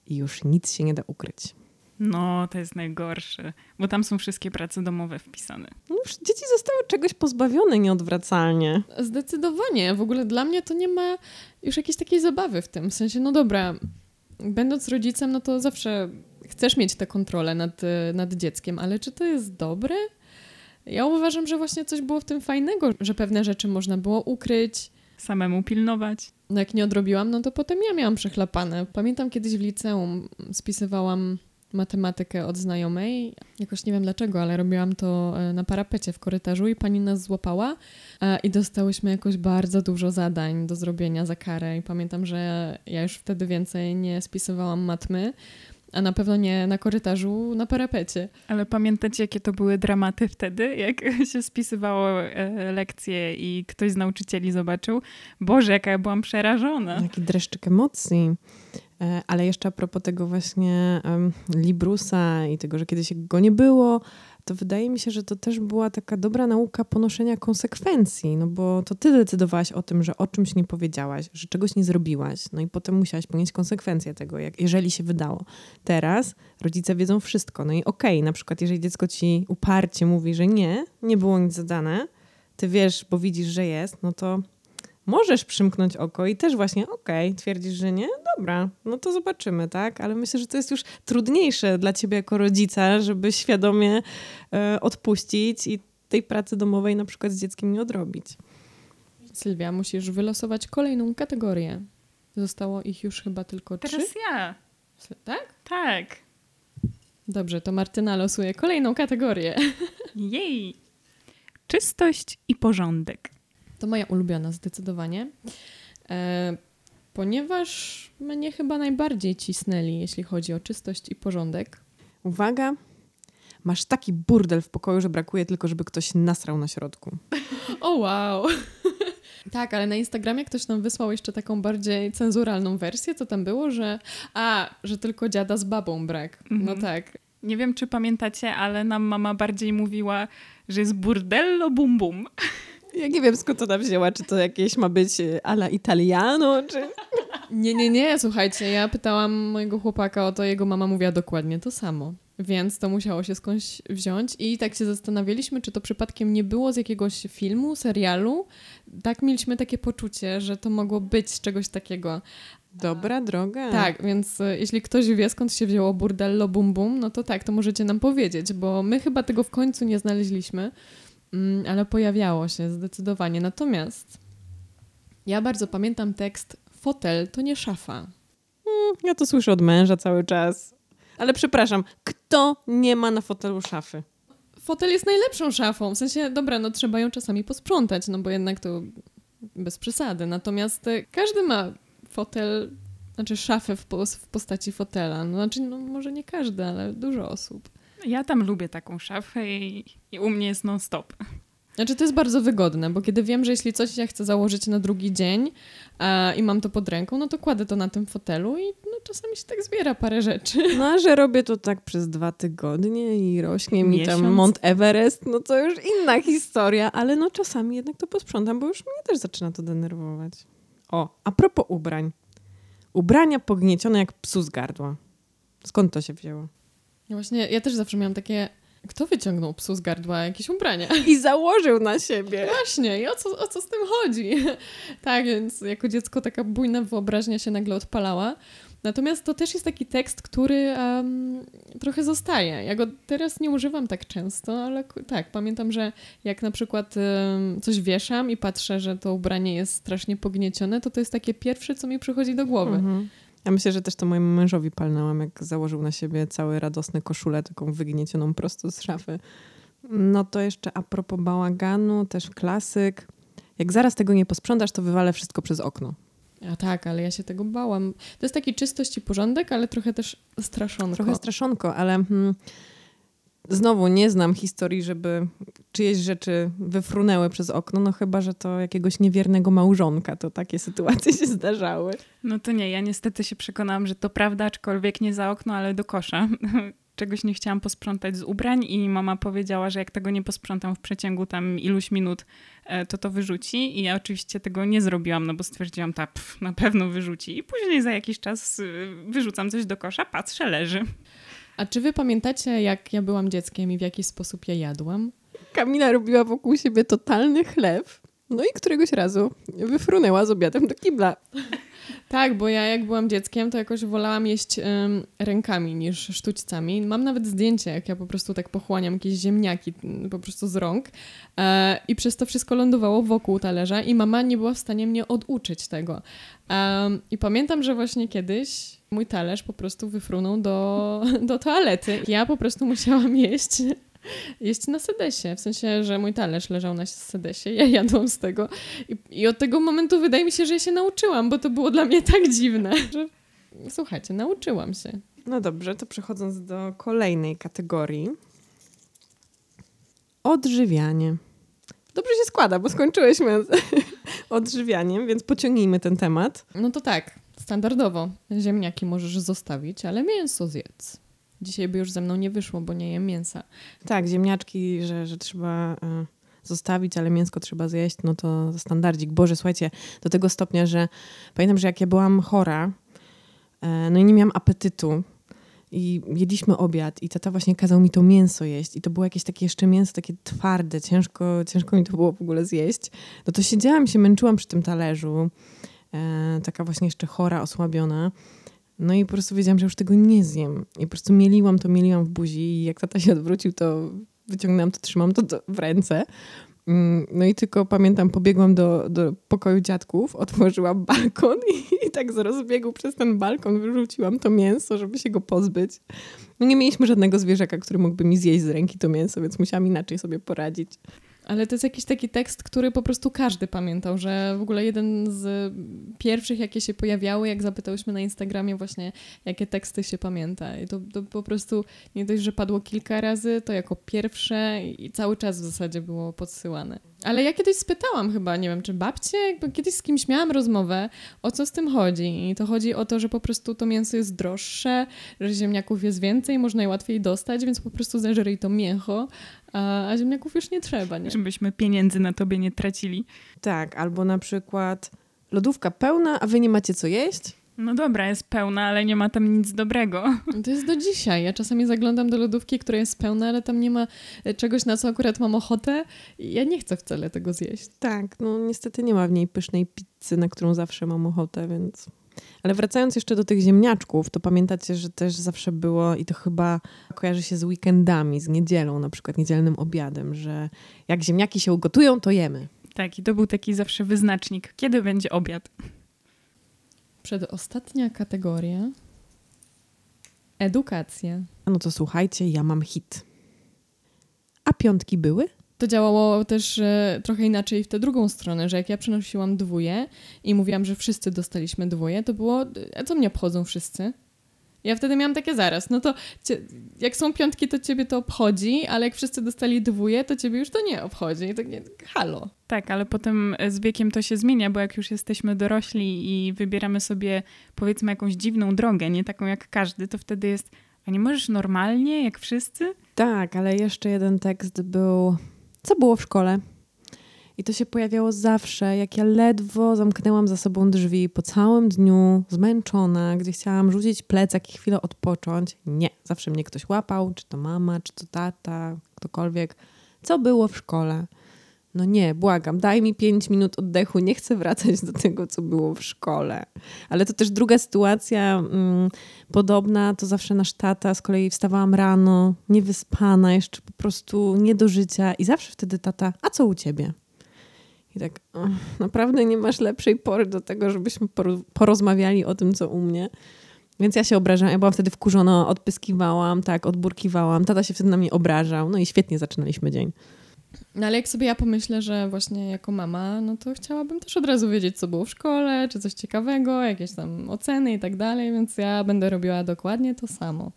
i już nic się nie da ukryć. No, to jest najgorsze, bo tam są wszystkie prace domowe wpisane. No już dzieci zostały czegoś pozbawione nieodwracalnie. Zdecydowanie. W ogóle dla mnie to nie ma już jakiejś takiej zabawy w tym. W sensie, no dobra, będąc rodzicem, no to zawsze chcesz mieć tę kontrolę nad, nad dzieckiem, ale czy to jest dobre? Ja uważam, że właśnie coś było w tym fajnego, że pewne rzeczy można było ukryć. Samemu pilnować. No jak nie odrobiłam, no to potem ja miałam przechlapane. Pamiętam kiedyś w liceum spisywałam matematykę od znajomej. Jakoś nie wiem dlaczego, ale robiłam to e, na parapecie w korytarzu i pani nas złapała e, i dostałyśmy jakoś bardzo dużo zadań do zrobienia za karę. I pamiętam, że ja już wtedy więcej nie spisywałam matmy, a na pewno nie na korytarzu, na parapecie. Ale pamiętacie, jakie to były dramaty wtedy, jak się spisywało e, lekcje i ktoś z nauczycieli zobaczył? Boże, jaka ja byłam przerażona. Jaki dreszczyk emocji. E, ale jeszcze a propos tego właśnie um, Librusa i tego, że kiedyś go nie było, to wydaje mi się, że to też była taka dobra nauka ponoszenia konsekwencji, no bo to ty decydowałaś o tym, że o czymś nie powiedziałaś, że czegoś nie zrobiłaś, no i potem musiałaś ponieść konsekwencje tego, jak, jeżeli się wydało. Teraz rodzice wiedzą wszystko, no i okej, okay, na przykład jeżeli dziecko ci uparcie mówi, że nie, nie było nic zadane, ty wiesz, bo widzisz, że jest, no to możesz przymknąć oko i też właśnie, okej, okay, twierdzisz, że nie? Dobra, no to zobaczymy, tak? Ale myślę, że to jest już trudniejsze dla ciebie jako rodzica, żeby świadomie e, odpuścić i tej pracy domowej na przykład z dzieckiem nie odrobić. Sylwia, musisz wylosować kolejną kategorię. Zostało ich już chyba tylko Teraz trzy. Teraz ja. Tak? Tak. Dobrze, to Martyna losuje kolejną kategorię. Jej! Czystość i porządek. To moja ulubiona zdecydowanie. E, ponieważ mnie chyba najbardziej cisnęli, jeśli chodzi o czystość i porządek. Uwaga, masz taki burdel w pokoju, że brakuje tylko, żeby ktoś nasrał na środku. O wow! Tak, ale na Instagramie ktoś nam wysłał jeszcze taką bardziej cenzuralną wersję, co tam było, że a, że tylko dziada z babą brak. No mhm. tak. Nie wiem, czy pamiętacie, ale nam mama bardziej mówiła, że jest burdello bum bum. Ja nie wiem, skąd ona wzięła, czy to jakieś ma być e, ala italiano, czy... Nie, nie, nie, słuchajcie, ja pytałam mojego chłopaka o to, jego mama mówiła dokładnie to samo. Więc to musiało się skądś wziąć i tak się zastanawialiśmy, czy to przypadkiem nie było z jakiegoś filmu, serialu. Tak mieliśmy takie poczucie, że to mogło być z czegoś takiego. Dobra droga. Tak, więc e, jeśli ktoś wie, skąd się wzięło burdello bum bum, no to tak, to możecie nam powiedzieć, bo my chyba tego w końcu nie znaleźliśmy. Mm, ale pojawiało się zdecydowanie. Natomiast ja bardzo pamiętam tekst fotel to nie szafa. Mm, ja to słyszę od męża cały czas. Ale przepraszam, kto nie ma na fotelu szafy? Fotel jest najlepszą szafą. W sensie, dobra, no trzeba ją czasami posprzątać, no bo jednak to bez przesady. Natomiast e, każdy ma fotel, znaczy szafę w, w postaci fotela. No, znaczy, no może nie każdy, ale dużo osób. Ja tam lubię taką szafę i, i u mnie jest non-stop. Znaczy to jest bardzo wygodne, bo kiedy wiem, że jeśli coś ja chcę założyć na drugi dzień e, i mam to pod ręką, no to kładę to na tym fotelu i no, czasami się tak zbiera parę rzeczy. No, a że robię to tak przez dwa tygodnie i rośnie mi Miesiąc. tam Mont Everest, no to już inna historia, ale no czasami jednak to posprzątam, bo już mnie też zaczyna to denerwować. O, a propos ubrań. Ubrania pogniecione jak psu z gardła. Skąd to się wzięło? Ja właśnie, ja też zawsze miałam takie, kto wyciągnął psu z gardła jakieś ubrania? I założył na siebie. Właśnie, i o co, o co z tym chodzi? tak, więc jako dziecko taka bujna wyobraźnia się nagle odpalała. Natomiast to też jest taki tekst, który em, trochę zostaje. Ja go teraz nie używam tak często, ale tak, pamiętam, że jak na przykład em, coś wieszam i patrzę, że to ubranie jest strasznie pogniecione, to to jest takie pierwsze, co mi przychodzi do głowy. Mhm. Ja myślę, że też to mojemu mężowi palnęłam, jak założył na siebie cały radosny koszulę, taką wygniecioną prosto z szafy. No to jeszcze a propos bałaganu, też klasyk. Jak zaraz tego nie posprzątasz, to wywalę wszystko przez okno. A tak, ale ja się tego bałam. To jest taki czystość i porządek, ale trochę też straszonko. Trochę straszonko, ale hmm, znowu nie znam historii, żeby czyjeś rzeczy wyfrunęły przez okno, no chyba, że to jakiegoś niewiernego małżonka, to takie sytuacje się zdarzały. No to nie, ja niestety się przekonałam, że to prawda, aczkolwiek nie za okno, ale do kosza. Czegoś nie chciałam posprzątać z ubrań i mama powiedziała, że jak tego nie posprzątam w przeciągu tam iluś minut, e, to to wyrzuci. I ja oczywiście tego nie zrobiłam, no bo stwierdziłam, ta na pewno wyrzuci. I później za jakiś czas y, wyrzucam coś do kosza, patrzę, leży. A czy wy pamiętacie, jak ja byłam dzieckiem i w jaki sposób ja jadłam? Kamila robiła wokół siebie totalny chlew, no i któregoś razu wyfrunęła z obiadem do kibla. Tak, bo ja jak byłam dzieckiem, to jakoś wolałam jeść em, rękami niż sztućcami. Mam nawet zdjęcie, jak ja po prostu tak pochłaniam jakieś ziemniaki m, po prostu z rąk e, i przez to wszystko lądowało wokół talerza i mama nie była w stanie mnie oduczyć tego. I pamiętam, że właśnie kiedyś mój talerz po prostu wyfrunął do, do toalety. Ja po prostu musiałam jeść jeść na sedesie. W sensie, że mój talerz leżał na sedesie, ja jadłam z tego. I, I od tego momentu wydaje mi się, że ja się nauczyłam, bo to było dla mnie tak dziwne, że słuchajcie, nauczyłam się. No dobrze, to przechodząc do kolejnej kategorii. Odżywianie. Dobrze się składa, bo skończyłyśmy z odżywianiem, więc pociągnijmy ten temat. No to tak, standardowo. Ziemniaki możesz zostawić, ale mięso zjedz. Dzisiaj by już ze mną nie wyszło, bo nie jem mięsa. Tak, ziemniaczki, że, że trzeba e, zostawić, ale mięsko trzeba zjeść, no to standardzik. Boże, słuchajcie, do tego stopnia, że pamiętam, że jak ja byłam chora, e, no i nie miałam apetytu i jedliśmy obiad i tata właśnie kazał mi to mięso jeść i to było jakieś takie jeszcze mięso, takie twarde, ciężko, ciężko mi to było w ogóle zjeść. No to siedziałam, się męczyłam przy tym talerzu, taka właśnie jeszcze chora, osłabiona. No i po prostu wiedziałam, że już tego nie zjem. I po prostu mieliłam to, mieliłam w buzi i jak tata się odwrócił, to wyciągnęłam to, trzymam to w ręce. Mm, No i tylko pamiętam, pobiegłam do, do pokoju dziadków, otworzyłam balkon i, i tak z rozbiegu przez ten balkon wyrzuciłam to mięso, żeby się go pozbyć. No nie mieliśmy żadnego zwierzaka, który mógłby mi zjeść z ręki to mięso, więc musiałam inaczej sobie poradzić. Ale to jest jakiś taki tekst, który po prostu każdy pamiętał, że w ogóle jeden z pierwszych, jakie się pojawiały, jak zapytałyśmy na Instagramie właśnie, jakie teksty się pamięta. I to, to po prostu nie dość, że padło kilka razy, to jako pierwsze i cały czas w zasadzie było podsyłane. Ale ja kiedyś spytałam chyba, nie wiem, czy babcie, jakby kiedyś z kimś miałam rozmowę, o co z tym chodzi. I to chodzi o to, że po prostu to mięso jest droższe, że ziemniaków jest więcej, można je łatwiej dostać, więc po prostu zeżryj to mięcho, a, a ziemniaków już nie trzeba, nie? Żebyśmy pieniędzy na tobie nie tracili. Tak, albo na przykład lodówka pełna, a wy nie macie co jeść? No dobra, jest pełna, ale nie ma tam nic dobrego. To jest do dzisiaj. Ja czasami zaglądam do lodówki, która jest pełna, ale tam nie ma e, czegoś, na co akurat mam ochotę i ja nie chcę wcale tego zjeść. Tak, no niestety nie ma w niej pysznej pizzy, na którą zawsze mam ochotę, więc... Ale wracając jeszcze do tych ziemniaczków, to pamiętacie, że też zawsze było i to chyba kojarzy się z weekendami, z niedzielą, na przykład niedzielnym obiadem, że jak ziemniaki się ugotują, to jemy. Tak, i to był taki zawsze wyznacznik. Kiedy będzie obiad? Przedostatnia kategoria. Edukacja. No to słuchajcie, ja mam hit. A piątki były? To działało też e, trochę inaczej w tę drugą stronę, że jak ja przynosiłam dwóje i mówiłam, że wszyscy dostaliśmy dwoje, to było, a co mnie obchodzą wszyscy? Ja wtedy miałam takie zaraz, no to cie, jak są piątki, to ciebie to obchodzi, ale jak wszyscy dostali dwóje, to ciebie już to nie obchodzi. I tak nie, halo. Tak, ale potem z wiekiem to się zmienia, bo jak już jesteśmy dorośli i wybieramy sobie powiedzmy jakąś dziwną drogę, nie taką jak każdy, to wtedy jest, a nie możesz normalnie, jak wszyscy? Tak, ale jeszcze jeden tekst był, co było w szkole? I to się pojawiało zawsze, jak ja ledwo zamknęłam za sobą drzwi po całym dniu, zmęczona, gdzie chciałam rzucić plecak i chwilę odpocząć. Nie, zawsze mnie ktoś łapał, czy to mama, czy to tata, ktokolwiek. Co było w szkole? No nie, błagam, daj mi pięć minut oddechu, nie chcę wracać do tego, co było w szkole. Ale to też druga sytuacja mm, podobna, to zawsze nasz tata, z kolei wstawałam rano, niewyspana, jeszcze po prostu nie do życia i zawsze wtedy tata, a co u ciebie? I tak, oh, naprawdę nie masz lepszej pory do tego, żebyśmy porozmawiali o tym, co u mnie. Więc ja się obrażałam, ja byłam wtedy wkurzona, odpyskiwałam, tak, odburkiwałam. Tata się wtedy na mnie obrażał, no i świetnie zaczynaliśmy dzień. No ale jak sobie ja pomyślę, że właśnie jako mama, no to chciałabym też od razu wiedzieć, co było w szkole, czy coś ciekawego, jakieś tam oceny i tak dalej, więc ja będę robiła dokładnie to samo.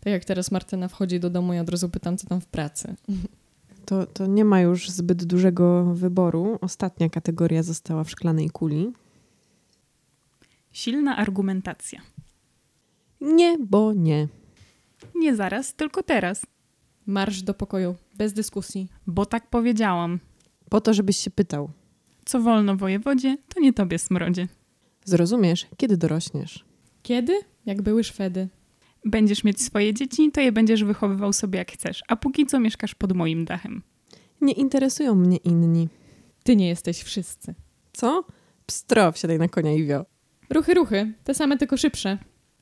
Tak jak teraz Martyna wchodzi do domu i od razu pytam, co tam w pracy. To, to nie ma już zbyt dużego wyboru. Ostatnia kategoria została w szklanej kuli. Silna argumentacja. Nie, bo nie. Nie zaraz, tylko teraz. Marsz do pokoju, bez dyskusji. Bo tak powiedziałam. Po to, żebyś się pytał. Co wolno wojewodzie, to nie tobie smrodzie. Zrozumiesz, kiedy dorośniesz. Kiedy? Jak były Szwedy. Będziesz mieć swoje dzieci, to je będziesz wychowywał sobie jak chcesz, a póki co mieszkasz pod moim dachem. Nie interesują mnie inni. Ty nie jesteś wszyscy. Co? Pstro, wsiadaj na konia i wio. Ruchy, ruchy. Te same, tylko szybsze.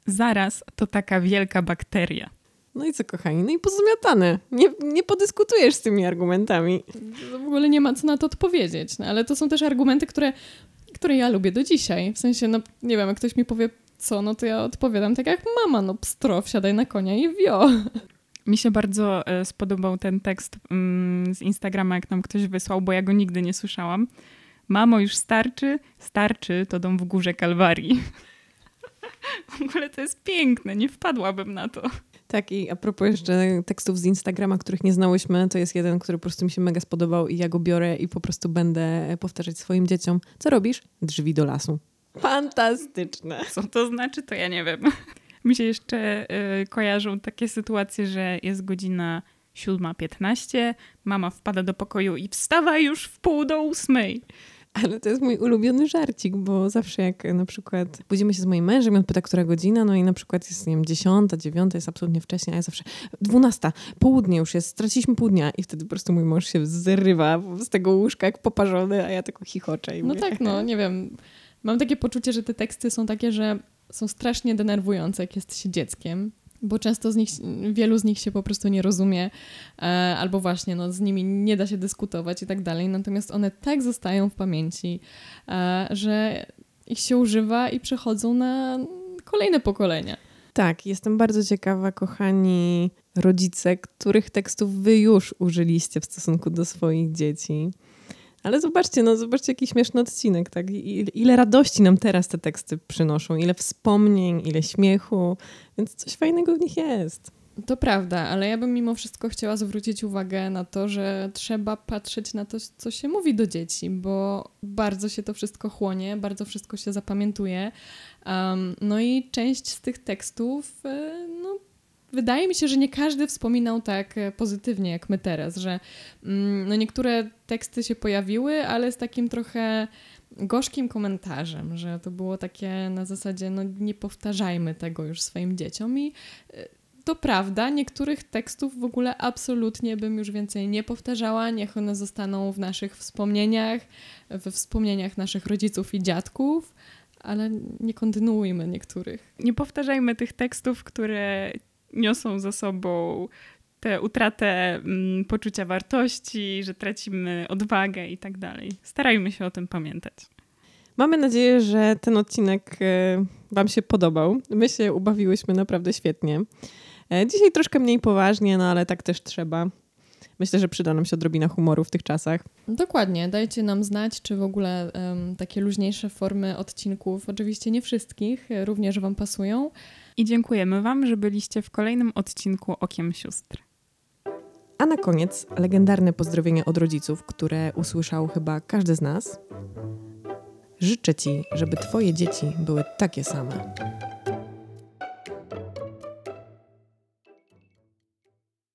Zaraz to taka wielka bakteria. No i co, kochani? No i pozamiatane. Nie, nie podyskutujesz z tymi argumentami. W ogóle nie ma co na to odpowiedzieć. No, ale to są też argumenty, które, które ja lubię do dzisiaj. W sensie, no nie wiem, jak ktoś mi powie co, no to ja odpowiadam tak jak mama, no pstro, wsiadaj na konia i wio. Mi się bardzo e, spodobał ten tekst mm, z Instagrama, jak nam ktoś wysłał, bo ja go nigdy nie słyszałam. Mamo, już starczy? Starczy, to dom w górze Kalwarii. w ogóle to jest piękne, nie wpadłabym na to. Tak, i a propos jeszcze tekstów z Instagrama, których nie znałyśmy, to jest jeden, który po prostu mi się mega spodobał i ja go biorę i po prostu będę powtarzać swoim dzieciom. Co robisz? Drzwi do lasu. Fantastyczne. Co to znaczy, to ja nie wiem. Mi się jeszcze y, kojarzą takie sytuacje, że jest godzina 7.15, mama wpada do pokoju i wstawa już w pół do ósmej. Ale to jest mój ulubiony żarcik, bo zawsze jak na przykład budzimy się z moim mężem on pyta, która godzina, no i na przykład jest, nie wiem, dziesiąta, dziewiąta, jest absolutnie wcześnie, a ja zawsze dwunasta, południe już jest, straciliśmy pół dnia i wtedy po prostu mój mąż się zrywa z tego łóżka jak poparzony, a ja tylko chichoczę. I no mówię, tak, no nie wiem. Mam takie poczucie, że te teksty są takie, że są strasznie denerwujące, jak jest się dzieckiem, bo często z nich, wielu z nich się po prostu nie rozumie, e, albo właśnie no, z nimi nie da się dyskutować i tak dalej. Natomiast one tak zostają w pamięci, e, że ich się używa i przechodzą na kolejne pokolenia. Tak, jestem bardzo ciekawa, kochani rodzice, których tekstów wy już użyliście w stosunku do swoich dzieci. Ale zobaczcie, no zobaczcie jaki śmieszny odcinek, tak? Ile radości nam teraz te teksty przynoszą, ile wspomnień, ile śmiechu, więc coś fajnego w nich jest. To prawda, ale ja bym mimo wszystko chciała zwrócić uwagę na to, że trzeba patrzeć na to, co się mówi do dzieci, bo bardzo się to wszystko chłonie, bardzo wszystko się zapamiętuje. Um, no i część z tych tekstów no, wydaje mi się, że nie każdy wspominał tak e, pozytywnie jak my teraz, że mm, no niektóre teksty się pojawiły, ale z takim trochę gorzkim komentarzem, że to było takie na zasadzie, no nie powtarzajmy tego już swoim dzieciom i e, to prawda, niektórych tekstów w ogóle absolutnie bym już więcej nie powtarzała, niech one zostaną w naszych wspomnieniach, we wspomnieniach naszych rodziców i dziadków, ale nie kontynuujmy niektórych. Nie powtarzajmy tych tekstów, które niosą za sobą tę utratę mm, poczucia wartości, że tracimy odwagę i tak dalej. Starajmy się o tym pamiętać. Mamy nadzieję, że ten odcinek e, Wam się podobał. My się ubawiłyśmy naprawdę świetnie. E, dzisiaj troszkę mniej poważnie, no ale tak też trzeba. Myślę, że przyda nam się odrobina humoru w tych czasach. Dokładnie. Dajcie nam znać, czy w ogóle um, takie luźniejsze formy odcinków, oczywiście nie wszystkich, również Wam pasują. I dziękujemy Wam, że byliście w kolejnym odcinku Okiem Sióstr. A na koniec legendarne pozdrowienie od rodziców, które usłyszał chyba każdy z nas. Życzę Ci, żeby Twoje dzieci były takie same.